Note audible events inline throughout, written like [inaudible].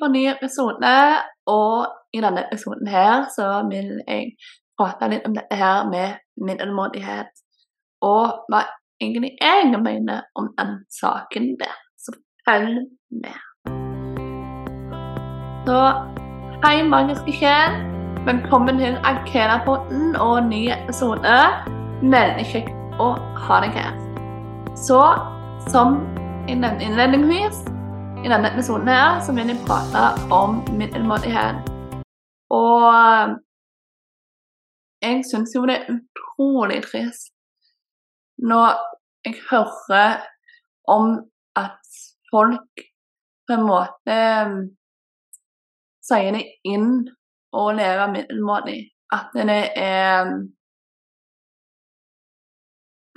for ny episode. Og i denne episoden her så vil jeg prate litt om dette her med middelmådighet. Og hva egentlig jeg mener om den saken der. Så følg med. Så hei, magiske sjel. Velkommen til Akela-potten og ny episode. Veldig kjekt å ha deg her. Så som jeg nevnte innledningsvis, i denne episoden her så vil jeg prate om middelmådighet. Og jeg syns jo det er utrolig trist når jeg hører om at folk på en måte sier det inn å leve middelmådig. At det er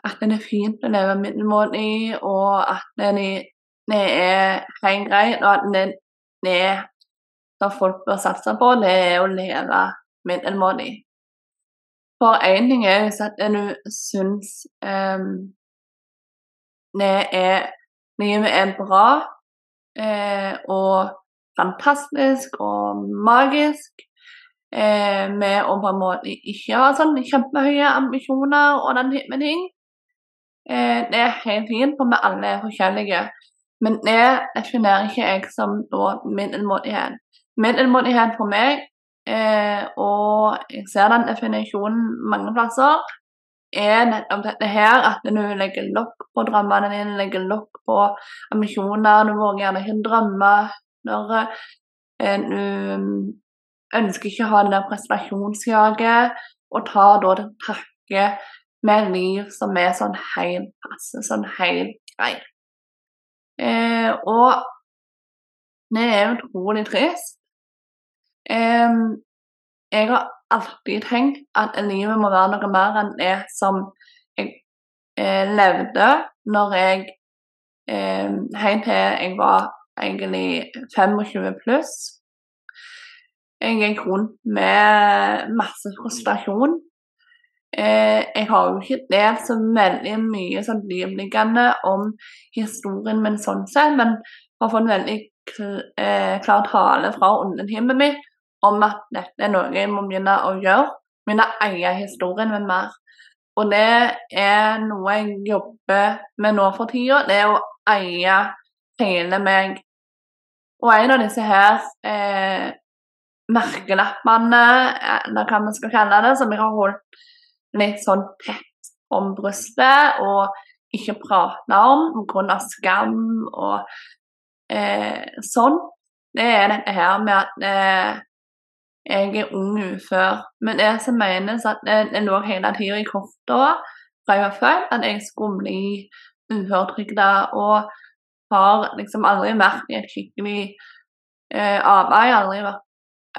at det er fint å leve middelmådig, og at det, det er helt greit, og at det, det som folk bør satse på, det er å leve middelmådig. For én ting er hvis at du syns um, det er livet er bra eh, og fantastisk og magisk eh, med å på en måte ikke ha sånn kjempehøye ambisjoner og den type ting. Eh, det er helt fint, for vi alle er forskjellige. Men det definerer ikke jeg som middelmådighet. Middelmådighet for meg, eh, og jeg ser den definisjonen mange plasser, er nettopp dette her at du legger lokk på drømmene dine, legger lokk på ambisjoner. Du våger gjerne ikke drømme når eh, du ønsker ikke å ha det der prestasjonsjaget, og tar da til takke med liv som er sånn helt passe, sånn helt greit. Eh, og det er utrolig trist. Eh, jeg har alltid tenkt at livet må være noe mer enn det som jeg eh, levde når jeg eh, Helt til jeg var egentlig 25 pluss. Jeg gikk rundt med masse frustrasjon Eh, jeg har jo ikke delt så veldig mye sånn dypliggende om historien min sånn sett, men har fått veldig eh, klar tale fra underteamet mitt om at dette er noe jeg må begynne å gjøre. Begynne å eie historien min mer. Og det er noe jeg jobber med nå for tida. Det er å eie hele meg. Og en av disse her eh, merkelappene, eller hva man skal kalle det, som jeg har holdt litt sånn tett om brystet og ikke prate om pga. skam og eh, sånn. Det er dette her med at eh, jeg er ung ufør. Men det som menes at det, det lå hele tida i korta fra jeg var født, at jeg skulle bli uføretrygda. Og har liksom aldri vært i et skikkelig eh, arbeid. Aldri vært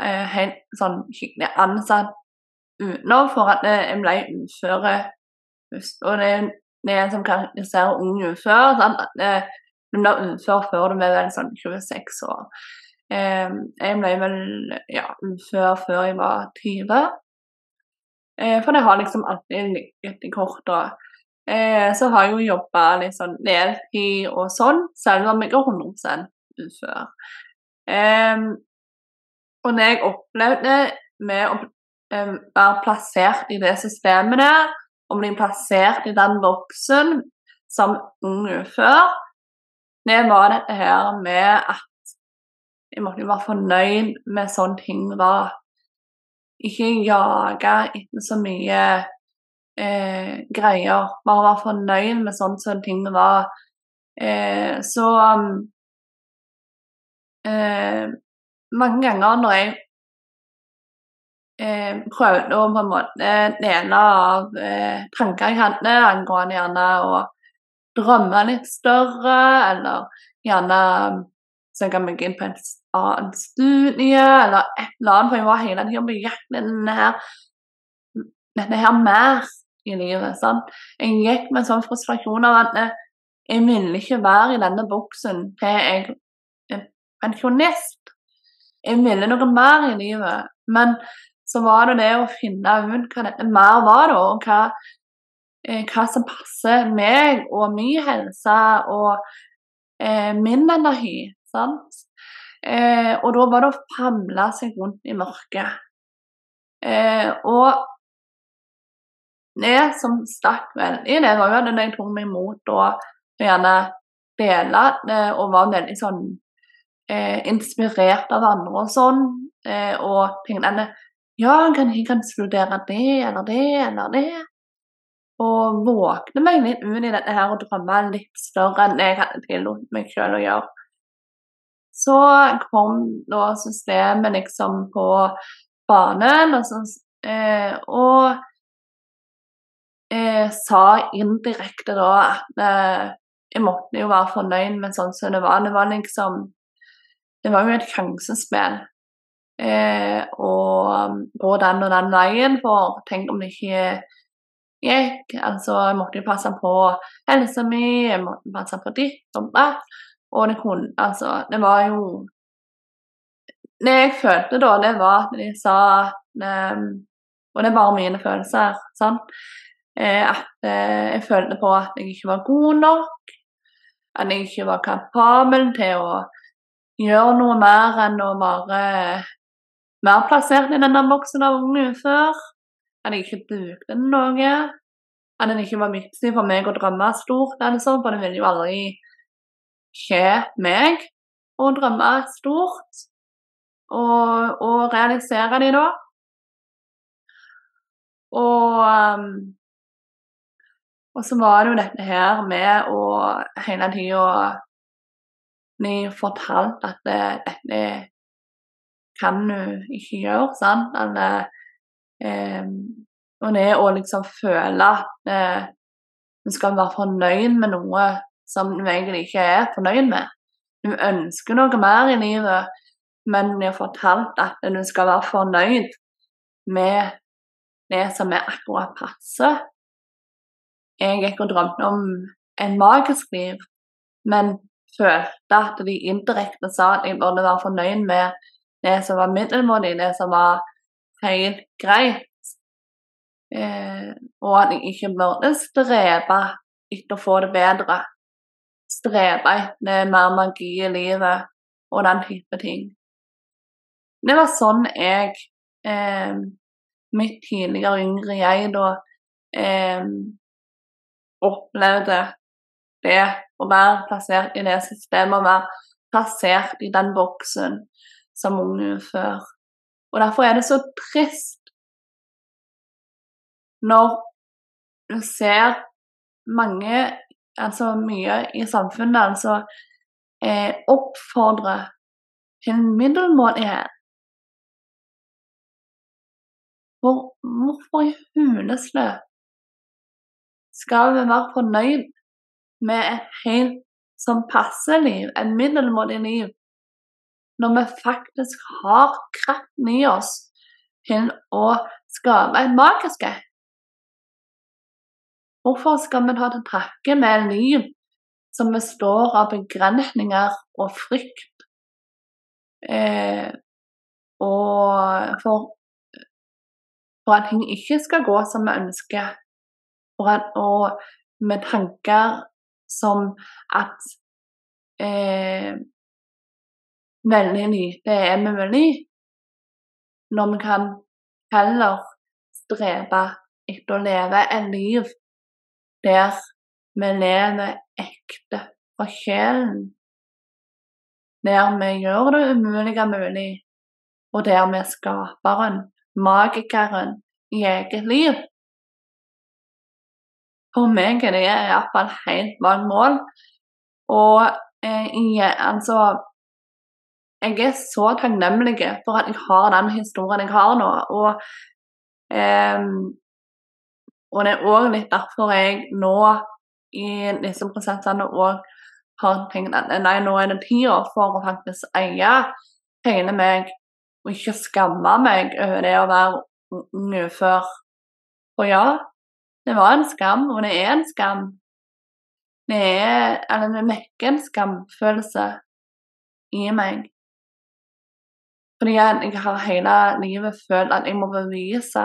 eh, helt sånn skikkelig ansatt utenom for at jeg ble ufør. Og det, er som karakteriserer ung ufør. Sant? At du blir ufør før du er vel sånn 26 år. Eh, jeg ble vel ja, ufør før jeg var 20. Eh, for det har liksom alltid ligget i korta. Eh, så har jeg jo jobba litt sånn deltid og sånn, selv om jeg er 100 ufør. Eh, og det jeg opplevde med å være plassert i det systemet der, og bli plassert i den boksen som ung ufør, det var dette her med at jeg måtte være fornøyd med sånn ting var. Ikke jage etter så mye eh, greier. Bare være fornøyd med sånn som ting var. Eh, så eh, mange ganger når jeg eh, prøvde å på en måte dele av eh, tanker jeg hadde angående gjerne å drømme litt større, eller gjerne søke meg inn på en annen studie, eller et eller annet, for jeg var hele tida på jakt etter denne her, dette her mer i livet. sant? Jeg gikk med sånn frustrasjon av at jeg ville ikke være i denne boksen til jeg er pensjonist. Jeg ville noe mer i livet. Men så var det det å finne ut hva dette mer var, da, og hva, eh, hva, som passer meg og min helse og eh, min energi. sant? Eh, og da var det å famle seg rundt i mørket. Eh, og det som stakk veldig, det var jo at jeg tok meg imot å gjerne dele det, og var veldig sånn eh, inspirert av andre og sånn. Eh, og tenkte ja, kan jeg kan studere det eller det eller det. Og våkne meg litt ut i dette her og drømme litt større enn jeg hadde tillot meg sjøl å gjøre. Så kom da systemet liksom på banen, og, så, eh, og eh, sa indirekte da at eh, jeg måtte jo være fornøyd med sånn som det var. Det var liksom Det var jo et sjansespill. Eh, og gå den og den veien, for tenk om det ikke gikk. Altså, jeg måtte jo passe på helsa mi, jeg måtte passe på ditt og datt. Og det kunne Altså, det var jo Det jeg følte da, det var at de sa um, Og det bare mine følelser, sant. Eh, at eh, jeg følte på at jeg ikke var god nok at jeg ikke var kapabel til å gjøre noe mer enn å bare være plassert i denne boksen av unge før. At jeg ikke dugde noe. At det ikke var viktig for meg å drømme stort, altså, for det ville jo aldri skje meg å drømme stort og, og realisere de da. Og um, og så var det jo dette her med å hele tida bli fortalt at dette kan du ikke gjøre, sant? Eller, eh, og det å liksom føle at eh, du skal være fornøyd med noe som du egentlig ikke er fornøyd med. Du ønsker noe mer i livet, men du har fortalt at du skal være fornøyd med det som er akkurat passe jeg gikk og drømte om en magisk liv, men følte at de indirekte sa at jeg burde være fornøyd med det som var middelmådig, det som var helt greit. Eh, og at jeg ikke burde strebe etter å få det bedre. Strebe etter mer magi i livet og den type ting. Det var sånn jeg, eh, mitt tidligere yngre jeg, da eh, opplevde det å være plassert i det systemet, å være plassert i den boksen som unge før. Og derfor er det så trist når du ser mange, altså mye i samfunnet, altså eh, oppfordrer til middelmådighet. For hvorfor i huleste skal vi være fornøyd med et helt som passer liv, et middelmådig liv, når vi faktisk har kraften i oss til å skape et magisk et? Hvorfor skal vi ta til takke med liv som består av begrensninger og frykt? Eh, og for, for at ting ikke skal gå som vi ønsker, og, med tanker som at eh, veldig lite er mulig, når vi kan heller strebe etter å leve et liv der vi lever ekte fra sjelen. Der vi gjør det umulige mulig, og der vi er skaperen, magikeren, i eget liv. For meg er det iallfall helt vanlig mål. Og eh, altså Jeg er så takknemlig for at jeg har den historien jeg har nå. Og, eh, og det er òg litt derfor jeg nå i disse prosessene òg har tenkt at nei, nå er det tida for å faktisk eie hele meg, og ikke skamme meg over det å være ung ufør. Og ja, det var en skam, og det er en skam. Det er Eller det vekker en skamfølelse i meg. Fordi jeg har hele livet følt at jeg må bevise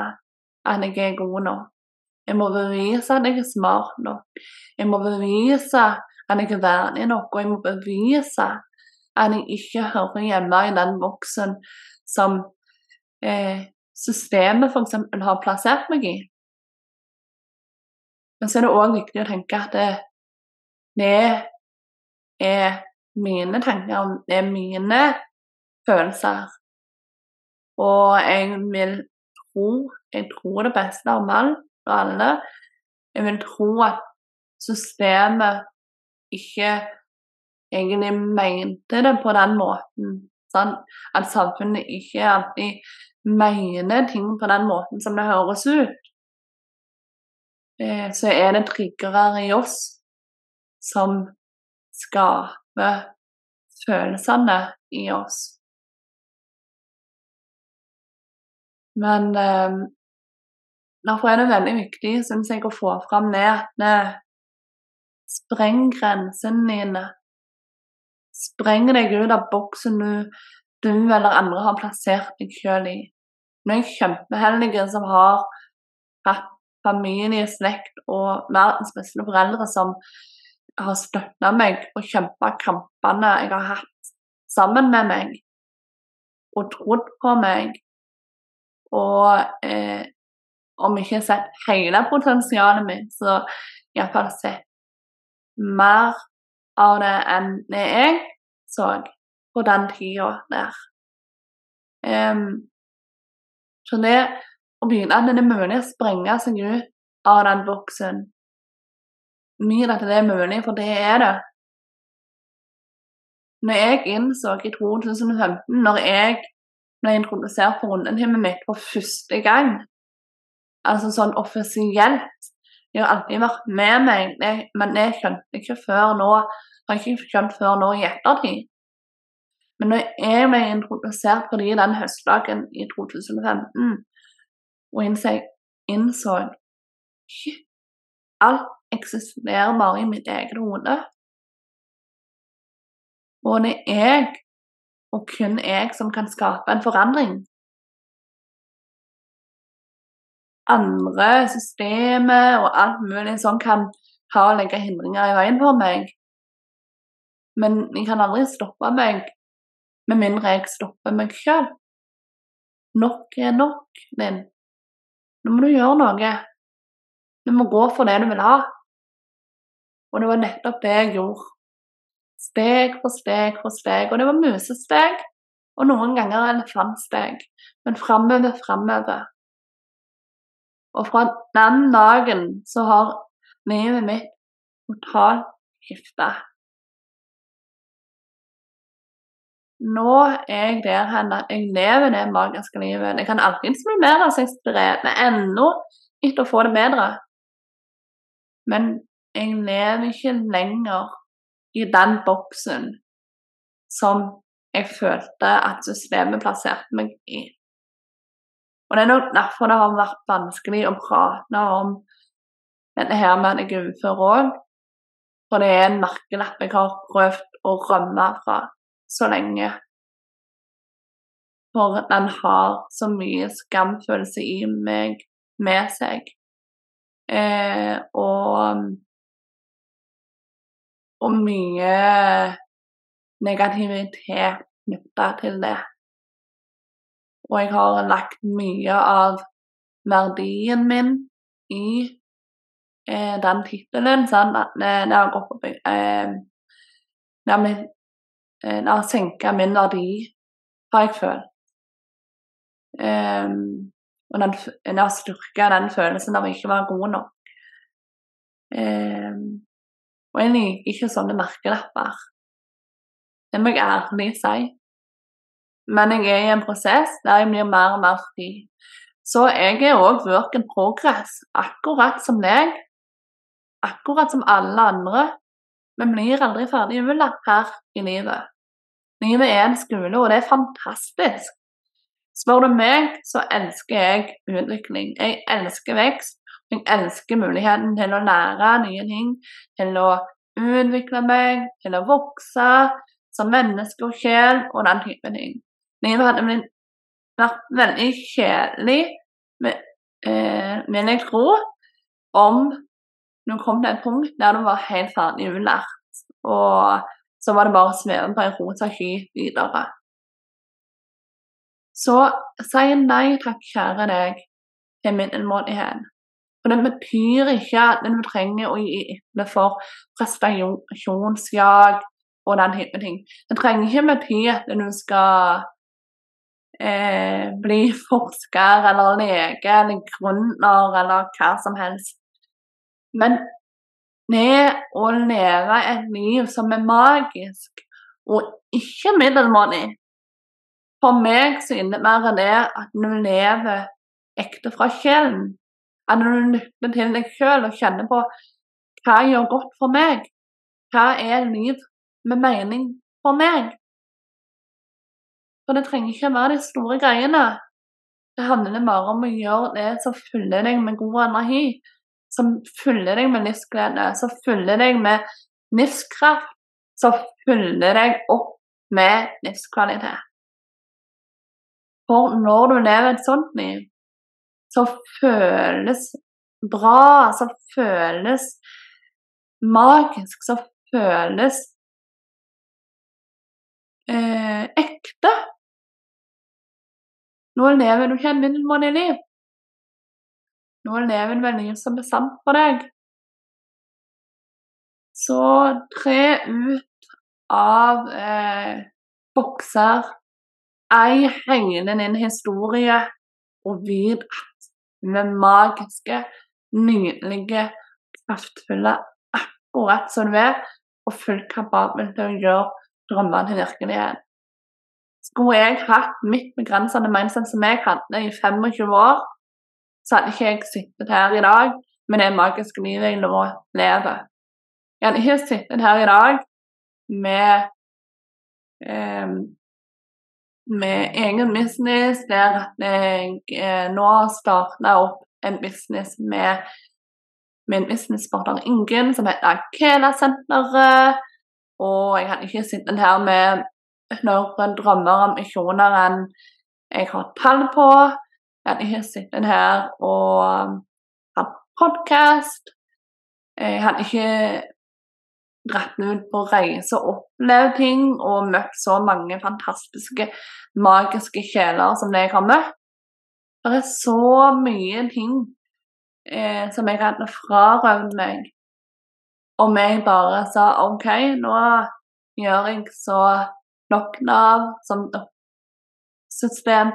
at jeg er god nok. Jeg må bevise at jeg er smart nok. Jeg må bevise at jeg er verdig nok, og jeg må bevise at jeg ikke hører hjemme i den boksen som eh, systemet f.eks. har plassert meg i. Men så er det òg viktig å tenke at det, det er mine tanker, det er mine følelser. Og jeg vil tro Jeg tror det beste om alt og alle. Jeg vil tro at systemet ikke egentlig mente det på den måten. Sånn? At samfunnet ikke alltid mener ting på den måten som det høres ut. Eh, så er det triggere i oss som skaper følelsene i oss. Men eh, derfor er det veldig viktig, syns jeg, å få fram det at spreng grensene dine. Spreng deg ut av boksen du, du eller andre har plassert deg sjøl i. Nå er kjempeheldige kjempeheldig som har hatt familie, slekt og verdens beste foreldre som har støtta meg og kjempa kampene jeg har hatt sammen med meg, og trodd på meg. Og eh, om ikke sett hele potensialet mitt, så iallfall sett mer av det enn det jeg så på den tida der. Um, så det å begynne at det er mulig å sprenge seg ut av den boksen Mye at det er mulig, for det er det. Når jeg innså i 2015, når jeg ble introdusert for rundetimen mitt for første gang, altså sånn offisielt Jeg har alltid vært med meg, men jeg skjønte ikke før nå har ikke skjønt før nå i ettertid. Men når jeg ble introdusert for de den høstdagen i 2015, og innså, innså alt eksisterer bare i mitt eget hode. Og det er jeg, og kun jeg, som kan skape en forandring. Andre systemer og alt mulig sånn kan ha og legge hindringer i veien for meg. Men jeg kan aldri stoppe meg med mindre jeg stopper meg sjøl. Nok er nok, Linn. Nå må du gjøre noe. Du må gå for det du vil ha. Og det var nettopp det jeg gjorde. Steg for steg for steg. Og det var musesteg, og noen ganger elefantsteg. Men framover, framover. Og fra den dagen så har livet mitt totalt skifta. Nå er jeg der hen at jeg lever det magiske livet. Jeg kan alltid bli mer seg inspirert ennå etter å få det bedre. Men jeg lever ikke lenger i den boksen som jeg følte at systemet plasserte meg i. Og Det er nok derfor det har vært vanskelig å prate om dette her med at jeg er ufør òg. For det er en merkelapp jeg har prøvd å rømme fra så lenge. For den har så mye skamfølelse i meg med seg. Eh, og, og mye negativitet knytta til det. Og jeg har lagt mye av verdien min i eh, den tittelen. Sånn at det har gått på eh, det har, når jeg senker min verdi, har jeg følt. Um, og den, når jeg styrker den følelsen av ikke å være god nok. Um, og jeg liker ikke sånne merkelapper. Det må jeg ærlig si. Men jeg er i en prosess der jeg blir mer og mer fri. Så jeg er òg work in progress, akkurat som deg. Akkurat som alle andre. Vi blir aldri ferdig utlært her i livet. Livet er en skole, og det er fantastisk. Spør du meg, så elsker jeg utvikling. Jeg elsker vekst. Jeg elsker muligheten til å lære nye ting, til å utvikle meg, til å vokse som menneske og sjel og den type ting. Livet hadde vært veldig kjedelig, eh, vil jeg tro, om du kom til et punkt der du var helt ferdig ulært, og så var det bare å sveve på en rosa sky videre. Så si nei takk, kjære deg, til middelmådighet. For det betyr ikke at du trenger å gi etter for prestasjonsjag og den type ting. Det trenger ikke bety at du skal eh, bli [laughs] forsker eller lege eller grunner eller hva som helst. Men det å leve et liv som er magisk og ikke middelmådig For meg så innebærer det at du lever ekte fra sjelen. At du lytter til deg sjøl og kjenner på hva gjør godt for meg? Hva er liv med mening for meg? For det trenger ikke være de store greiene. Det handler bare om å gjøre det som fyller deg med god energi, som fyller deg med livsglede, som fyller deg med livskraft, som fyller deg opp med livskvalitet. For når du lever et sånt liv, så føles bra, som føles magisk, som føles eh, ekte. Nå lever du ikke et middelmådig liv. Nå lever du et liv som er sant for deg. Så tre ut av eh, bokser. Ei hengende din historie, og vit at er magiske, nydelige, kraftfulle, akkurat som du er, og fullt kapabel til å gjøre drømmene til virkelighet. Skulle jeg hatt mitt begrensende mindset som jeg hadde i 25 år, så hadde ikke jeg sittet her i dag med det magiske livet jeg nå lever. Jeg hadde ikke sittet her i dag med eh, med egen business der jeg eh, nå starta opp en business med min businesspartner Ingen, som heter Akela-senteret. Og jeg hadde ikke sittet her med noen drømmer og ambisjoner enn jeg har tall på. Jeg hadde ikke sittet her og hatt podkast. Jeg hadde ikke dratt ut på reise og opplevd ting og møtt så mange fantastiske, magiske sjeler som jeg har møtt. Det er så mye ting eh, som jeg hadde frarøvd meg om jeg bare sa OK, nå gjør jeg så nok Nav som system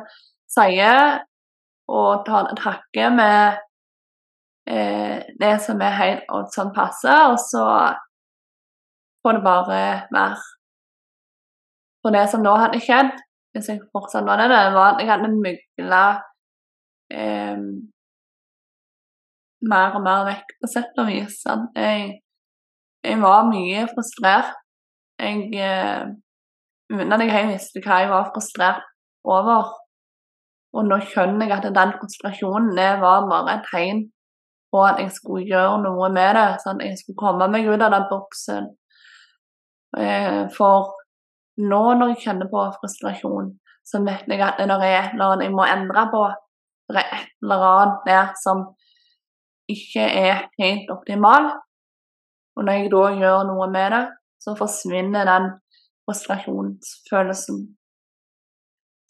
sier, og ta en takke med eh, det som er helt sånn passe, og så får det bare mer. For det som da hadde skjedd, hvis jeg fortsatt var det, var at jeg hadde mygla eh, mer og mer vekk, på sett og vis. Jeg, jeg, var mye frustrert. Jeg eh, Uten at jeg helt visste hva jeg var frustrert over. Og nå skjønner jeg at den frustrasjonen var bare et tegn på at jeg skulle gjøre noe med det. sånn at Jeg skulle komme meg ut av den boksen. Eh, for nå når jeg kjenner på frustrasjon, så vet jeg at det er noe jeg må endre på. Det er et eller annet der som ikke er helt optimal. Og når jeg da gjør noe med det, så forsvinner den frustrasjonsfølelsen.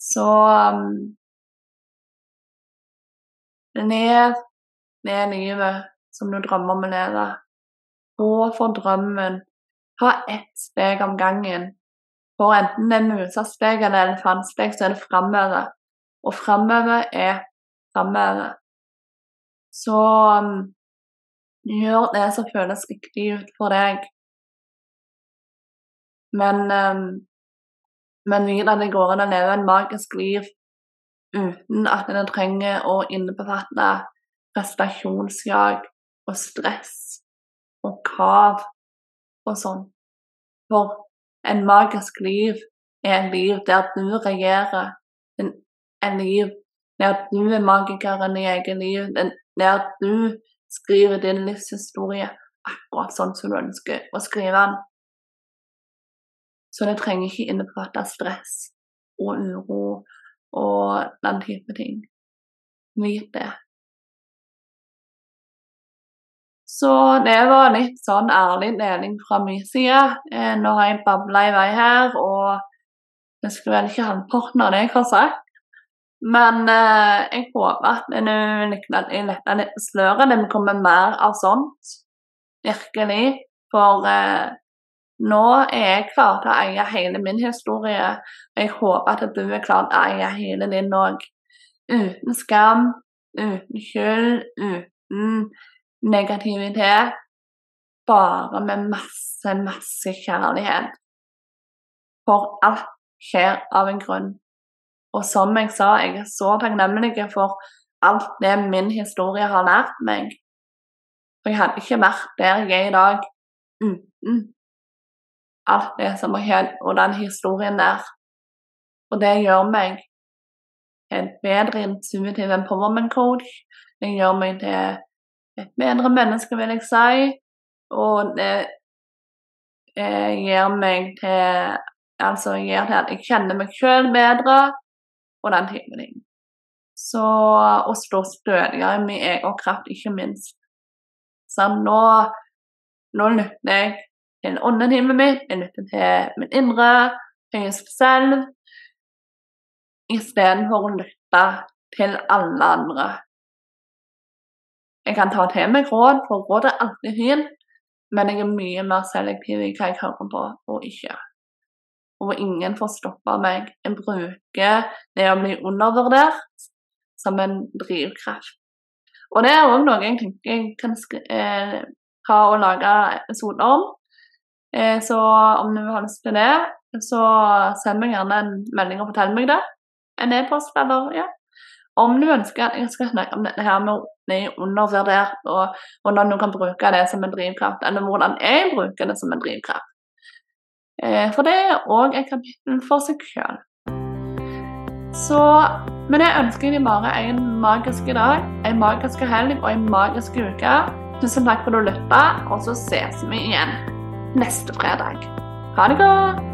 Så um, er det livet som du drømmer om å leve. Gå for drømmen. Ta ett steg om gangen. For enten det er musesteg eller elefantsteg, så er det framover. Og framover er framover. Så um, gjør det som føles riktig ut for deg. Men um, men vit at det går an å leve en magisk liv uten at en trenger å innebefatte prestasjonsjag og stress og krav og sånn. For en magisk liv er en liv der du regjerer. En, liv der du er magikeren i eget liv. Der du skriver din livshistorie akkurat sånn som du ønsker å skrive den. Så det trenger ikke innebefatte stress og uro og den type ting. Vit det. Så det var litt sånn ærlig deling fra min side. Eh, nå har jeg babla i vei her, og det skulle vel ikke halvparten av det jeg har sagt. Men eh, jeg håper at nå letter litt på sløret. Det kommer mer av sånt. Virkelig. For eh, nå er jeg klar til å eie hele min historie. Og jeg håper at du er klar til å eie hele din òg. Uten skam, uten skyld, uten negativitet. Bare med masse, masse kjærlighet. For alt skjer av en grunn. Og som jeg sa, jeg er så takknemlig for alt det min historie har lært meg. For jeg hadde ikke vært der jeg er i dag uten alt det som har skjedd, og den historien der. Og det gjør meg en bedre intuitiv empowerment coach. Det gjør meg til bedre menneske, vil jeg si. Og det eh, gir meg til Altså gjør til at jeg kjenner meg sjøl bedre og den type ting. Så å stå stødigere i min egen kraft, ikke minst. Så nå, nå lytter jeg til åndetimen mitt, jeg lytter til min indre, høyeste selv, istedenfor å lytte til alle andre. Jeg kan ta til meg råd, for råd er alltid fint, men jeg er mye mer selektiv i hva jeg hører på og ikke og ingen får stoppe meg. Jeg bruker det å bli undervurdert som en drivkraft. Og det er òg noe jeg tenker jeg kan eh, ha og lage episoder om. Eh, så om du har lyst til det, så send meg gjerne en melding og fortell meg det. En e-post eller ja. Om du ønsker at jeg skal snakke om dette her med undervurdert, og hvordan du kan bruke det som en drivkraft, eller hvordan jeg bruker det som en drivkraft. Eh, for det er òg et kapittel for seg sjøl. Så med det ønsker deg bare en magisk dag, en magisk helg og en magisk uke. Tusen takk for at du lytta, og så ses vi igjen neste fredag. Ha det godt!